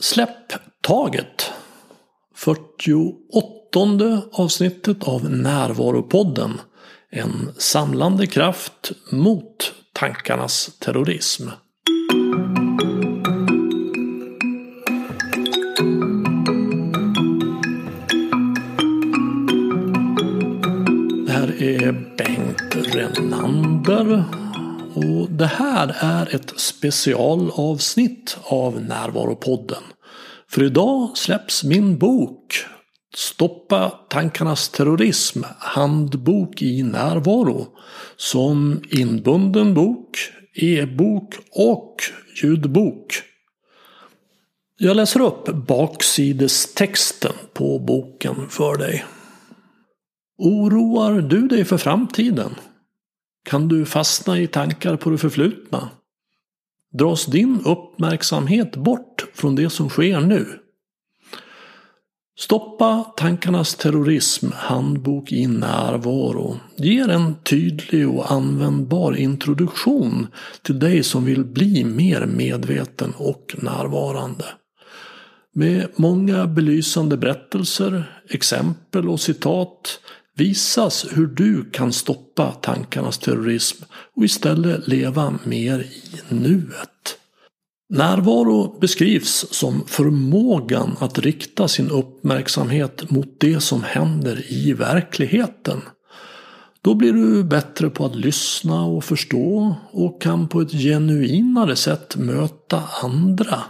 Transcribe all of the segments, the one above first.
Släpp taget! 48 avsnittet av Närvaropodden. En samlande kraft mot tankarnas terrorism. Det här är Bengt Renander och det här är ett specialavsnitt av Närvaropodden. För idag släpps min bok Stoppa tankarnas terrorism, handbok i närvaro. Som inbunden bok, e-bok och ljudbok. Jag läser upp baksidestexten på boken för dig. Oroar du dig för framtiden? Kan du fastna i tankar på det förflutna? Dras din uppmärksamhet bort från det som sker nu? Stoppa tankarnas terrorism handbok i närvaro ger en tydlig och användbar introduktion till dig som vill bli mer medveten och närvarande. Med många belysande berättelser, exempel och citat visas hur du kan stoppa tankarnas terrorism och istället leva mer i nuet. Närvaro beskrivs som förmågan att rikta sin uppmärksamhet mot det som händer i verkligheten. Då blir du bättre på att lyssna och förstå och kan på ett genuinare sätt möta andra.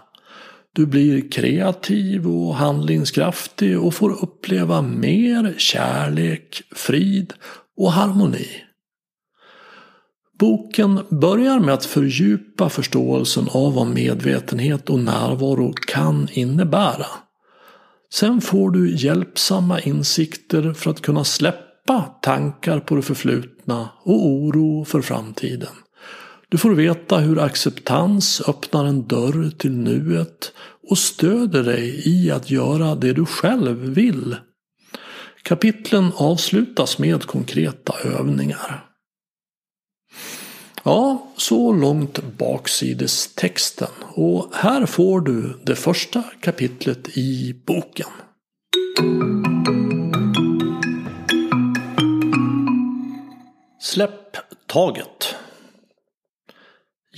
Du blir kreativ och handlingskraftig och får uppleva mer kärlek, frid och harmoni. Boken börjar med att fördjupa förståelsen av vad medvetenhet och närvaro kan innebära. Sen får du hjälpsamma insikter för att kunna släppa tankar på det förflutna och oro för framtiden. Du får veta hur acceptans öppnar en dörr till nuet och stöder dig i att göra det du själv vill. Kapitlen avslutas med konkreta övningar. Ja, så långt baksidestexten. Och här får du det första kapitlet i boken. Släpp taget.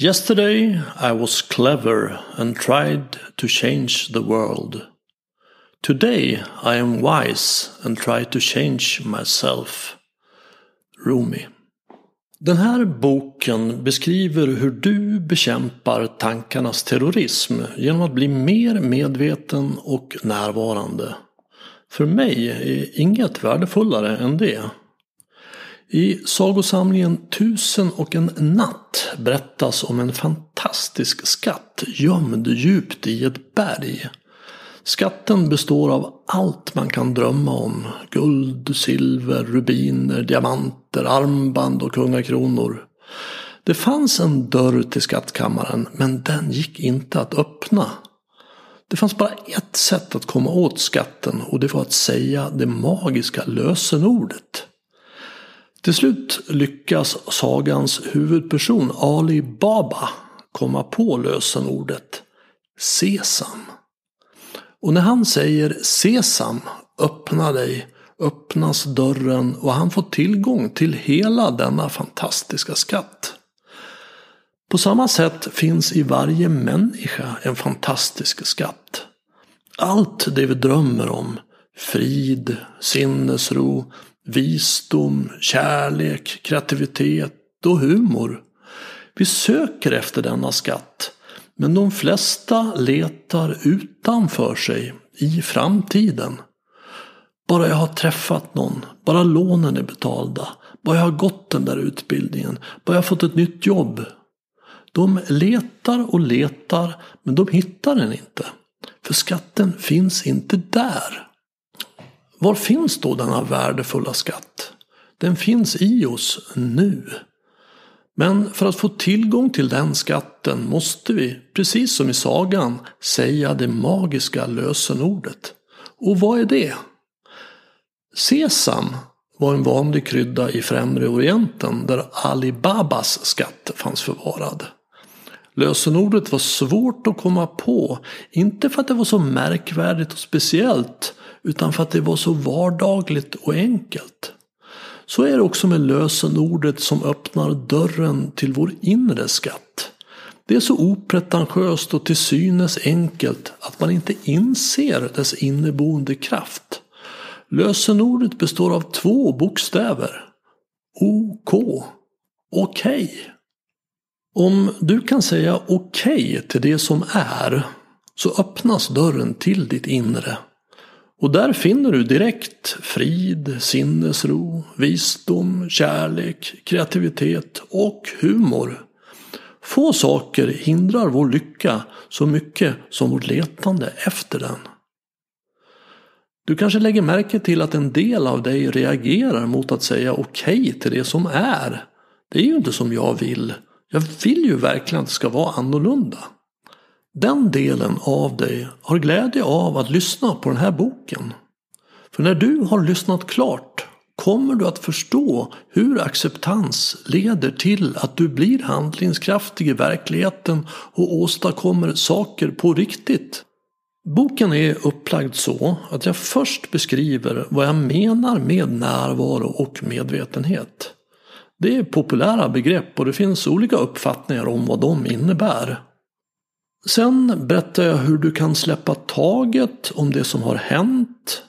Yesterday I was clever and tried to change the world. Today I am wise and try to change myself. Rumi. Den här boken beskriver hur du bekämpar tankarnas terrorism genom att bli mer medveten och närvarande. För mig är inget värdefullare än det. I sagosamlingen Tusen och en natt berättas om en fantastisk skatt gömd djupt i ett berg. Skatten består av allt man kan drömma om. Guld, silver, rubiner, diamanter, armband och kungakronor. Det fanns en dörr till skattkammaren men den gick inte att öppna. Det fanns bara ett sätt att komma åt skatten och det var att säga det magiska lösenordet. Till slut lyckas sagans huvudperson Ali Baba komma på lösenordet Sesam. Och när han säger Sesam, öppna dig, öppnas dörren och han får tillgång till hela denna fantastiska skatt. På samma sätt finns i varje människa en fantastisk skatt. Allt det vi drömmer om, frid, sinnesro, visdom, kärlek, kreativitet och humor. Vi söker efter denna skatt, men de flesta letar utanför sig, i framtiden. Bara jag har träffat någon, bara lånen är betalda, bara jag har gått den där utbildningen, bara jag har fått ett nytt jobb. De letar och letar, men de hittar den inte. För skatten finns inte där. Var finns då denna värdefulla skatt? Den finns i oss nu. Men för att få tillgång till den skatten måste vi, precis som i sagan, säga det magiska lösenordet. Och vad är det? Sesam var en vanlig krydda i Främre Orienten där Ali Babas skatt fanns förvarad. Lösenordet var svårt att komma på, inte för att det var så märkvärdigt och speciellt, utan för att det var så vardagligt och enkelt. Så är det också med lösenordet som öppnar dörren till vår inre skatt. Det är så opretentiöst och till synes enkelt att man inte inser dess inneboende kraft. Lösenordet består av två bokstäver. OK. Okej. Okay. Om du kan säga okej okay till det som är så öppnas dörren till ditt inre. Och där finner du direkt frid, sinnesro, visdom, kärlek, kreativitet och humor. Få saker hindrar vår lycka så mycket som vårt letande efter den. Du kanske lägger märke till att en del av dig reagerar mot att säga okej okay till det som är. Det är ju inte som jag vill. Jag vill ju verkligen att det ska vara annorlunda. Den delen av dig har glädje av att lyssna på den här boken. För när du har lyssnat klart kommer du att förstå hur acceptans leder till att du blir handlingskraftig i verkligheten och åstadkommer saker på riktigt. Boken är upplagd så att jag först beskriver vad jag menar med närvaro och medvetenhet. Det är populära begrepp och det finns olika uppfattningar om vad de innebär. Sen berättar jag hur du kan släppa taget om det som har hänt,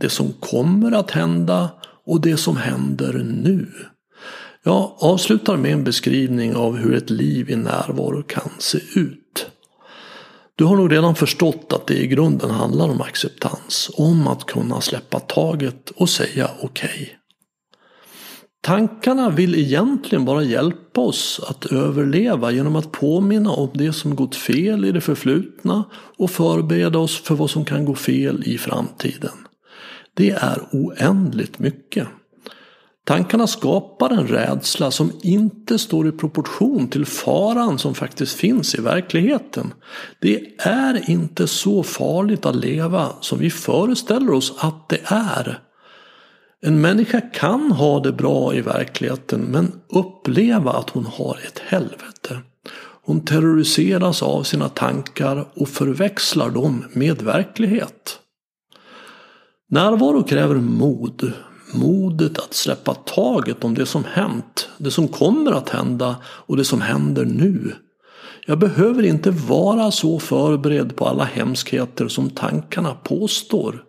det som kommer att hända och det som händer nu. Jag avslutar med en beskrivning av hur ett liv i närvaro kan se ut. Du har nog redan förstått att det i grunden handlar om acceptans, om att kunna släppa taget och säga okej. Okay. Tankarna vill egentligen bara hjälpa oss att överleva genom att påminna om det som gått fel i det förflutna och förbereda oss för vad som kan gå fel i framtiden. Det är oändligt mycket. Tankarna skapar en rädsla som inte står i proportion till faran som faktiskt finns i verkligheten. Det är inte så farligt att leva som vi föreställer oss att det är. En människa kan ha det bra i verkligheten men uppleva att hon har ett helvete. Hon terroriseras av sina tankar och förväxlar dem med verklighet. Närvaro kräver mod. Modet att släppa taget om det som hänt, det som kommer att hända och det som händer nu. Jag behöver inte vara så förberedd på alla hemskheter som tankarna påstår.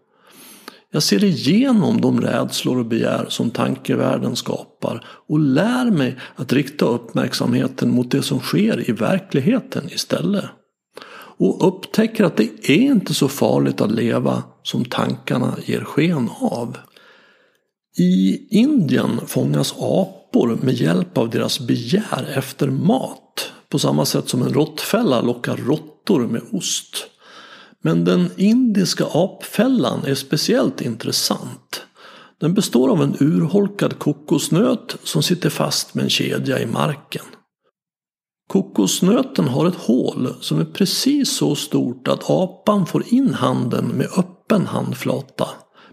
Jag ser igenom de rädslor och begär som tankevärlden skapar och lär mig att rikta uppmärksamheten mot det som sker i verkligheten istället. Och upptäcker att det är inte så farligt att leva som tankarna ger sken av. I Indien fångas apor med hjälp av deras begär efter mat. På samma sätt som en råttfälla lockar råttor med ost. Men den indiska apfällan är speciellt intressant. Den består av en urholkad kokosnöt som sitter fast med en kedja i marken. Kokosnöten har ett hål som är precis så stort att apan får in handen med öppen handflata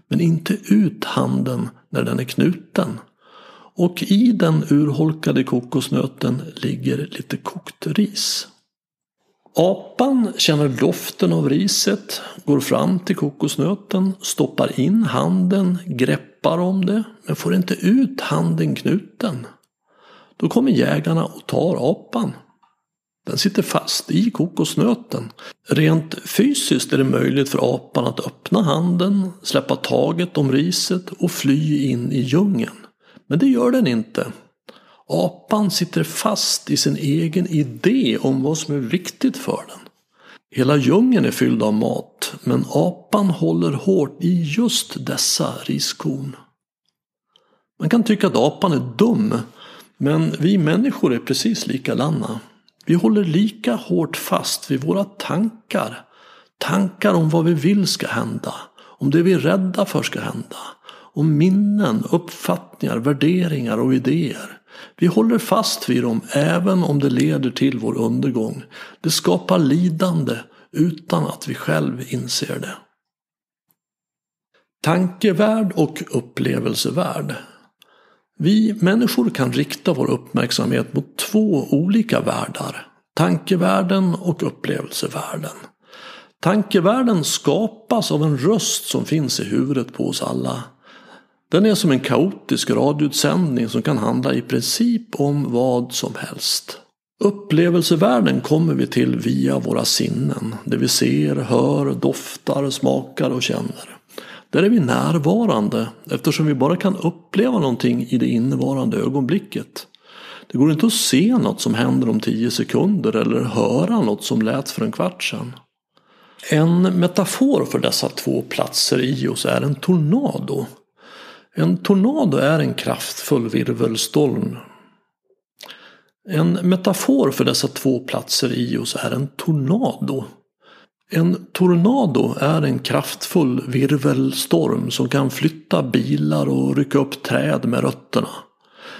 men inte ut handen när den är knuten. Och i den urholkade kokosnöten ligger lite kokt ris. Apan känner doften av riset, går fram till kokosnöten, stoppar in handen, greppar om det, men får inte ut handen knuten. Då kommer jägarna och tar apan. Den sitter fast i kokosnöten. Rent fysiskt är det möjligt för apan att öppna handen, släppa taget om riset och fly in i djungeln. Men det gör den inte. Apan sitter fast i sin egen idé om vad som är viktigt för den. Hela djungeln är fylld av mat, men apan håller hårt i just dessa riskorn. Man kan tycka att apan är dum, men vi människor är precis likadana. Vi håller lika hårt fast vid våra tankar. Tankar om vad vi vill ska hända, om det vi är rädda för ska hända, om minnen, uppfattningar, värderingar och idéer. Vi håller fast vid dem även om det leder till vår undergång. Det skapar lidande utan att vi själv inser det. Tankevärld och upplevelsevärld. Vi människor kan rikta vår uppmärksamhet mot två olika världar. Tankevärlden och upplevelsevärlden. Tankevärlden skapas av en röst som finns i huvudet på oss alla. Den är som en kaotisk radioutsändning som kan handla i princip om vad som helst. Upplevelsevärlden kommer vi till via våra sinnen. Det vi ser, hör, doftar, smakar och känner. Där är vi närvarande eftersom vi bara kan uppleva någonting i det innevarande ögonblicket. Det går inte att se något som händer om tio sekunder eller höra något som lät för en kvart sedan. En metafor för dessa två platser i oss är en tornado. En tornado är en kraftfull virvelstorm. En metafor för dessa två platser i oss är en tornado. En tornado är en kraftfull virvelstorm som kan flytta bilar och rycka upp träd med rötterna.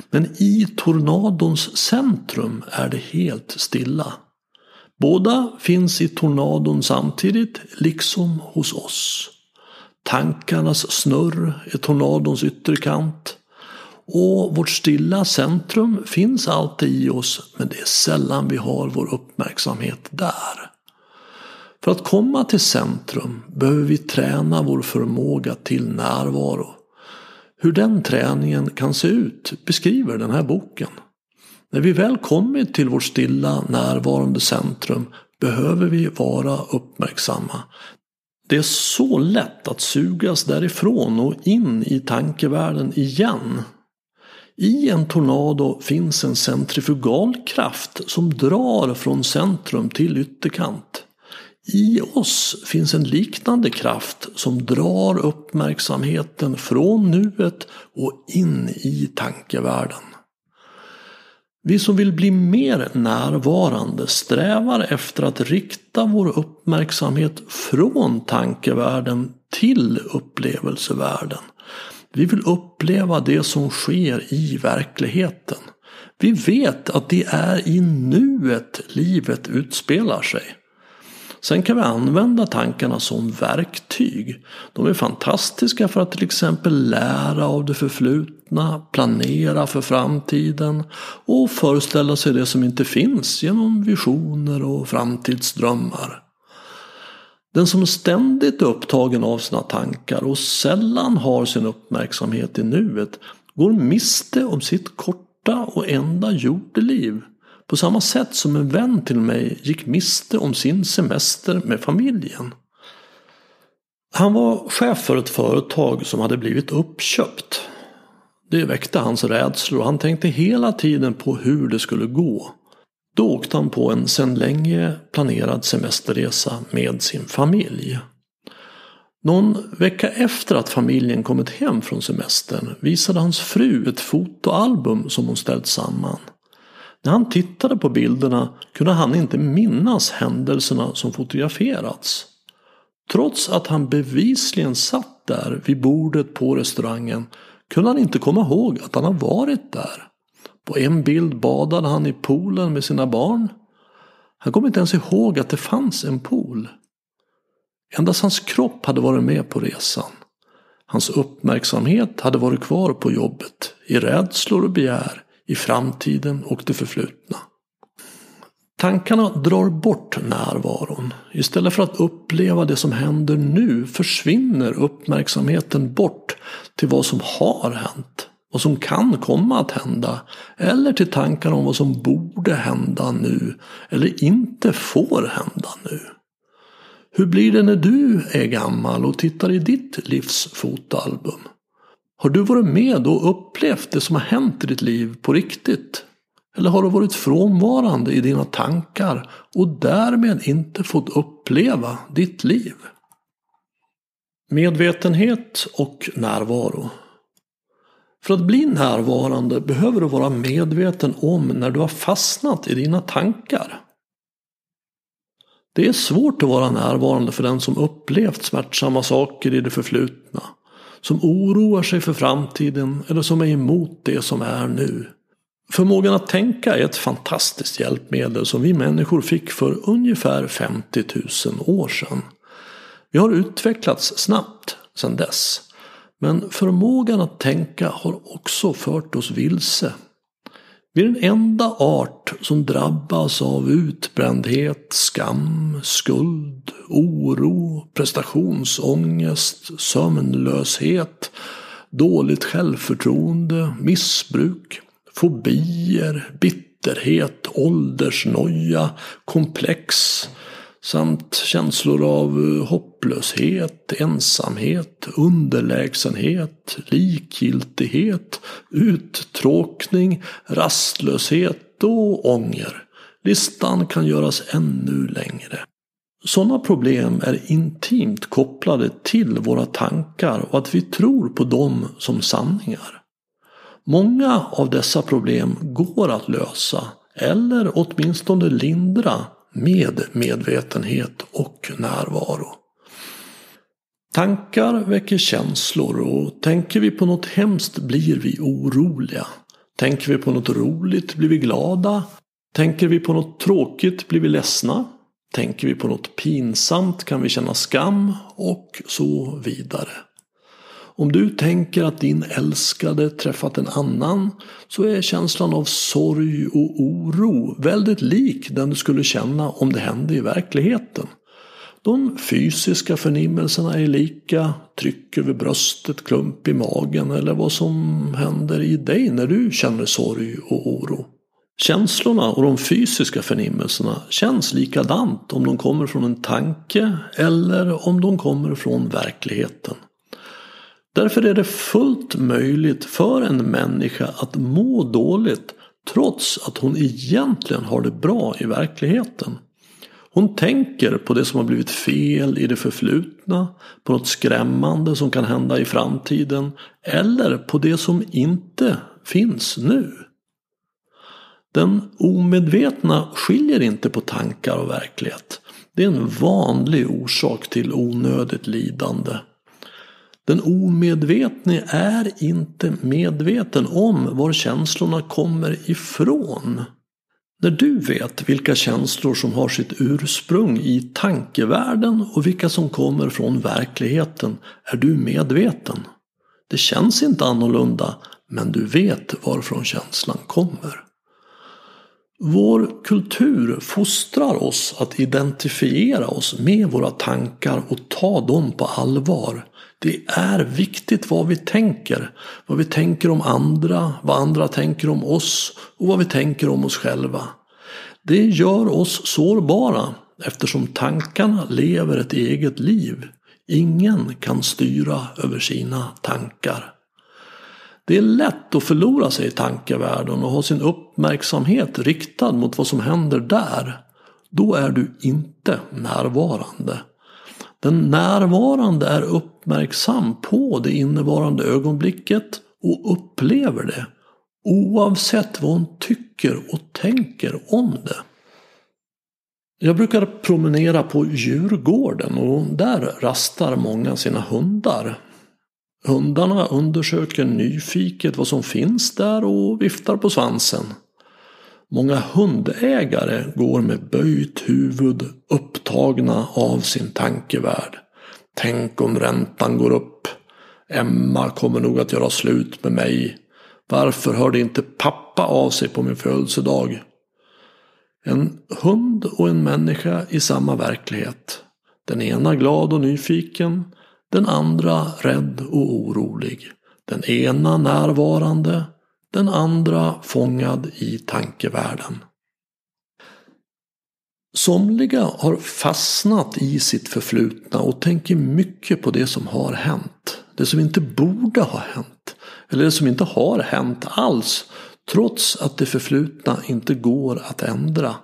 Men i tornadons centrum är det helt stilla. Båda finns i tornadon samtidigt, liksom hos oss. Tankarnas snurr är tornadons ytterkant. Och vårt stilla centrum finns alltid i oss, men det är sällan vi har vår uppmärksamhet där. För att komma till centrum behöver vi träna vår förmåga till närvaro. Hur den träningen kan se ut beskriver den här boken. När vi väl kommit till vårt stilla närvarande centrum behöver vi vara uppmärksamma. Det är så lätt att sugas därifrån och in i tankevärlden igen. I en tornado finns en centrifugalkraft som drar från centrum till ytterkant. I oss finns en liknande kraft som drar uppmärksamheten från nuet och in i tankevärlden. Vi som vill bli mer närvarande strävar efter att rikta vår uppmärksamhet från tankevärlden till upplevelsevärlden. Vi vill uppleva det som sker i verkligheten. Vi vet att det är i nuet livet utspelar sig. Sen kan vi använda tankarna som verktyg. De är fantastiska för att till exempel lära av det förflutna, planera för framtiden och föreställa sig det som inte finns genom visioner och framtidsdrömmar. Den som ständigt är upptagen av sina tankar och sällan har sin uppmärksamhet i nuet går miste om sitt korta och enda jordeliv. På samma sätt som en vän till mig gick miste om sin semester med familjen. Han var chef för ett företag som hade blivit uppköpt. Det väckte hans rädslor och han tänkte hela tiden på hur det skulle gå. Då åkte han på en sedan länge planerad semesterresa med sin familj. Någon vecka efter att familjen kommit hem från semestern visade hans fru ett fotoalbum som hon ställt samman. När han tittade på bilderna kunde han inte minnas händelserna som fotograferats. Trots att han bevisligen satt där vid bordet på restaurangen kunde han inte komma ihåg att han har varit där. På en bild badade han i poolen med sina barn. Han kom inte ens ihåg att det fanns en pool. Endast hans kropp hade varit med på resan. Hans uppmärksamhet hade varit kvar på jobbet, i rädslor och begär, i framtiden och det förflutna. Tankarna drar bort närvaron. Istället för att uppleva det som händer nu försvinner uppmärksamheten bort till vad som har hänt. Vad som kan komma att hända. Eller till tankar om vad som borde hända nu. Eller inte får hända nu. Hur blir det när du är gammal och tittar i ditt livs fotoalbum? Har du varit med och upplevt det som har hänt i ditt liv på riktigt? Eller har du varit frånvarande i dina tankar och därmed inte fått uppleva ditt liv? Medvetenhet och närvaro. För att bli närvarande behöver du vara medveten om när du har fastnat i dina tankar. Det är svårt att vara närvarande för den som upplevt smärtsamma saker i det förflutna som oroar sig för framtiden eller som är emot det som är nu. Förmågan att tänka är ett fantastiskt hjälpmedel som vi människor fick för ungefär 50 000 år sedan. Vi har utvecklats snabbt sedan dess. Men förmågan att tänka har också fört oss vilse. Vi är den enda art som drabbas av utbrändhet, skam, skuld, oro, prestationsångest, sömnlöshet, dåligt självförtroende, missbruk, fobier, bitterhet, åldersnoja, komplex samt känslor av eh, hopplöshet, ensamhet, underlägsenhet, likgiltighet, uttråkning, rastlöshet och ånger. Listan kan göras ännu längre. Sådana problem är intimt kopplade till våra tankar och att vi tror på dem som sanningar. Många av dessa problem går att lösa eller åtminstone lindra med medvetenhet och närvaro. Tankar väcker känslor och tänker vi på något hemskt blir vi oroliga. Tänker vi på något roligt blir vi glada. Tänker vi på något tråkigt blir vi ledsna. Tänker vi på något pinsamt kan vi känna skam och så vidare. Om du tänker att din älskade träffat en annan så är känslan av sorg och oro väldigt lik den du skulle känna om det hände i verkligheten. De fysiska förnimmelserna är lika, tryck över bröstet, klump i magen eller vad som händer i dig när du känner sorg och oro. Känslorna och de fysiska förnimmelserna känns likadant om de kommer från en tanke eller om de kommer från verkligheten. Därför är det fullt möjligt för en människa att må dåligt trots att hon egentligen har det bra i verkligheten. Hon tänker på det som har blivit fel i det förflutna, på något skrämmande som kan hända i framtiden eller på det som inte finns nu. Den omedvetna skiljer inte på tankar och verklighet. Det är en vanlig orsak till onödigt lidande. Den omedvetne är inte medveten om var känslorna kommer ifrån. När du vet vilka känslor som har sitt ursprung i tankevärlden och vilka som kommer från verkligheten är du medveten. Det känns inte annorlunda men du vet varifrån känslan kommer. Vår kultur fostrar oss att identifiera oss med våra tankar och ta dem på allvar. Det är viktigt vad vi tänker. Vad vi tänker om andra, vad andra tänker om oss och vad vi tänker om oss själva. Det gör oss sårbara eftersom tankarna lever ett eget liv. Ingen kan styra över sina tankar. Det är lätt att förlora sig i tankevärlden och ha sin uppmärksamhet riktad mot vad som händer där. Då är du inte närvarande. Den närvarande är uppmärksam på det innevarande ögonblicket och upplever det. Oavsett vad hon tycker och tänker om det. Jag brukar promenera på Djurgården och där rastar många sina hundar. Hundarna undersöker nyfiket vad som finns där och viftar på svansen. Många hundägare går med böjt huvud upptagna av sin tankevärld. Tänk om räntan går upp. Emma kommer nog att göra slut med mig. Varför hörde inte pappa av sig på min födelsedag? En hund och en människa i samma verklighet. Den ena glad och nyfiken. Den andra rädd och orolig. Den ena närvarande den andra fångad i tankevärlden. Somliga har fastnat i sitt förflutna och tänker mycket på det som har hänt. Det som inte borde ha hänt. Eller det som inte har hänt alls. Trots att det förflutna inte går att ändra.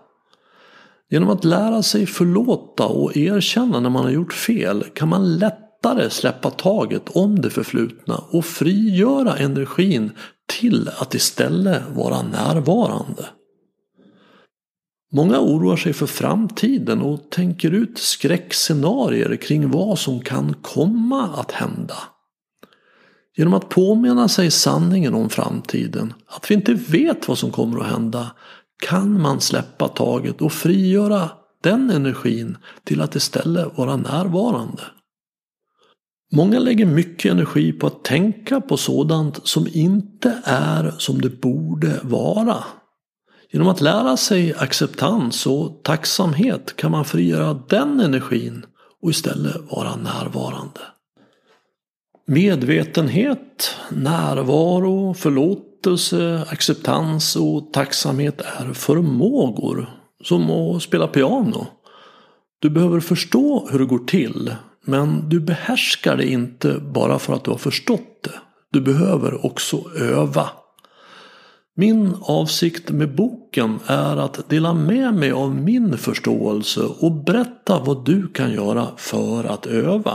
Genom att lära sig förlåta och erkänna när man har gjort fel kan man lättare släppa taget om det förflutna och frigöra energin till att istället vara närvarande. Många oroar sig för framtiden och tänker ut skräckscenarier kring vad som kan komma att hända. Genom att påminna sig sanningen om framtiden, att vi inte vet vad som kommer att hända, kan man släppa taget och frigöra den energin till att istället vara närvarande. Många lägger mycket energi på att tänka på sådant som inte är som det borde vara. Genom att lära sig acceptans och tacksamhet kan man frigöra den energin och istället vara närvarande. Medvetenhet, närvaro, förlåtelse, acceptans och tacksamhet är förmågor som att spela piano. Du behöver förstå hur det går till men du behärskar det inte bara för att du har förstått det. Du behöver också öva. Min avsikt med boken är att dela med mig av min förståelse och berätta vad du kan göra för att öva.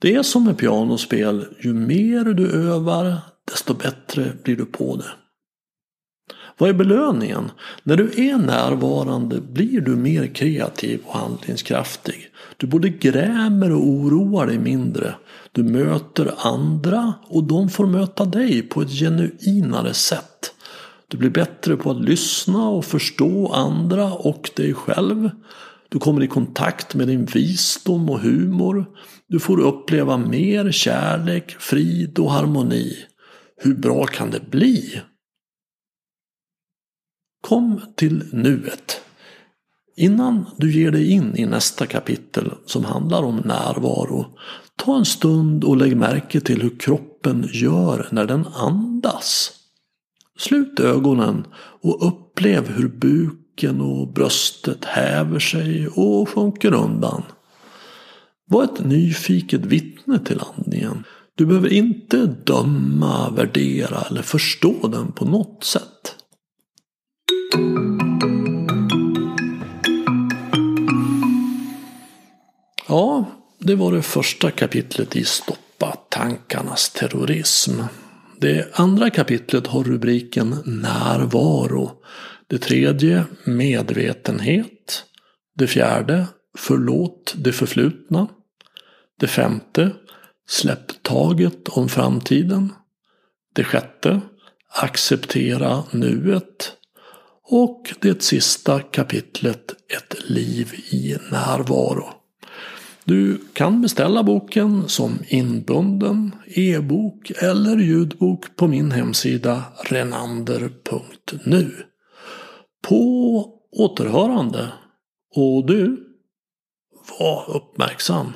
Det är som med pianospel, ju mer du övar desto bättre blir du på det. Vad är belöningen? När du är närvarande blir du mer kreativ och handlingskraftig. Du både grämer och oroar dig mindre. Du möter andra och de får möta dig på ett genuinare sätt. Du blir bättre på att lyssna och förstå andra och dig själv. Du kommer i kontakt med din visdom och humor. Du får uppleva mer kärlek, frid och harmoni. Hur bra kan det bli? Kom till nuet. Innan du ger dig in i nästa kapitel som handlar om närvaro, ta en stund och lägg märke till hur kroppen gör när den andas. Slut ögonen och upplev hur buken och bröstet häver sig och sjunker undan. Var ett nyfiket vittne till andningen. Du behöver inte döma, värdera eller förstå den på något sätt. Ja, det var det första kapitlet i Stoppa tankarnas terrorism. Det andra kapitlet har rubriken Närvaro. Det tredje Medvetenhet. Det fjärde Förlåt det förflutna. Det femte Släpp taget om framtiden. Det sjätte Acceptera nuet. Och det sista kapitlet Ett liv i närvaro. Du kan beställa boken som inbunden, e-bok eller ljudbok på min hemsida renander.nu. På återhörande. Och du, var uppmärksam.